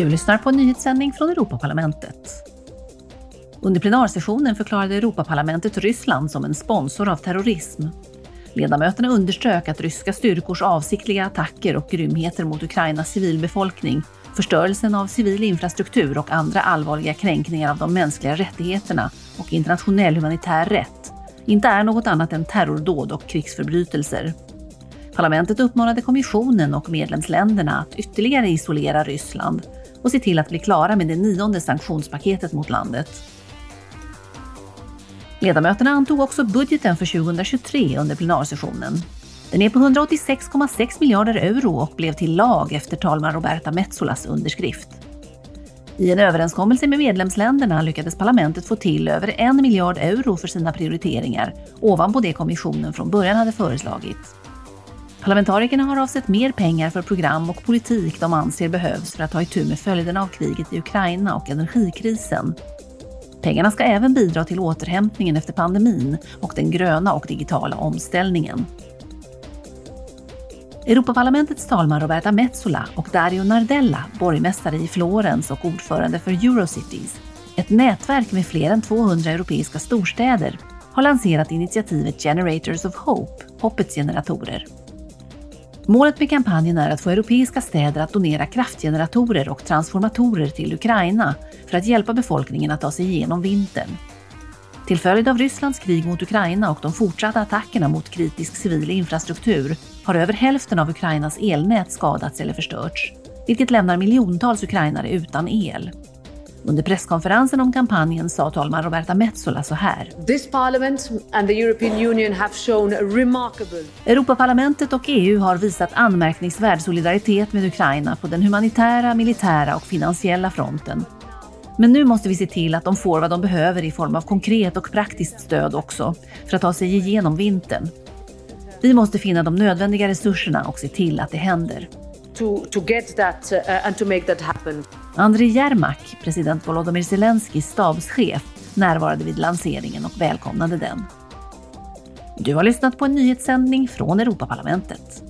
Du lyssnar på en nyhetssändning från Europaparlamentet. Under plenarsessionen förklarade Europaparlamentet Ryssland som en sponsor av terrorism. Ledamöterna underströk att ryska styrkors avsiktliga attacker och grymheter mot Ukrainas civilbefolkning, förstörelsen av civil infrastruktur och andra allvarliga kränkningar av de mänskliga rättigheterna och internationell humanitär rätt inte är något annat än terrordåd och krigsförbrytelser. Parlamentet uppmanade kommissionen och medlemsländerna att ytterligare isolera Ryssland och se till att bli klara med det nionde sanktionspaketet mot landet. Ledamöterna antog också budgeten för 2023 under plenarsessionen. Den är på 186,6 miljarder euro och blev till lag efter talman Roberta Metsolas underskrift. I en överenskommelse med medlemsländerna lyckades parlamentet få till över en miljard euro för sina prioriteringar ovanpå det kommissionen från början hade föreslagit. Parlamentarikerna har avsett mer pengar för program och politik de anser behövs för att ta itu med följderna av kriget i Ukraina och energikrisen. Pengarna ska även bidra till återhämtningen efter pandemin och den gröna och digitala omställningen. Europaparlamentets talman Roberta Metsola och Dario Nardella, borgmästare i Florens och ordförande för Eurocities, ett nätverk med fler än 200 europeiska storstäder, har lanserat initiativet Generators of Hope, Hoppets generatorer. Målet med kampanjen är att få europeiska städer att donera kraftgeneratorer och transformatorer till Ukraina för att hjälpa befolkningen att ta sig igenom vintern. Till följd av Rysslands krig mot Ukraina och de fortsatta attackerna mot kritisk civil infrastruktur har över hälften av Ukrainas elnät skadats eller förstörts, vilket lämnar miljontals ukrainare utan el. Under presskonferensen om kampanjen sa talman Roberta Metsola så här. This parliament and the European Union have shown remarkable... Europaparlamentet och EU har visat anmärkningsvärd solidaritet med Ukraina på den humanitära, militära och finansiella fronten. Men nu måste vi se till att de får vad de behöver i form av konkret och praktiskt stöd också, för att ta sig igenom vintern. Vi måste finna de nödvändiga resurserna och se till att det händer. To, to get that uh, and to make that happen. Andriy Jermak, president Volodymyr Zelenskyjs stabschef, närvarade vid lanseringen och välkomnade den. Du har lyssnat på en nyhetssändning från Europaparlamentet.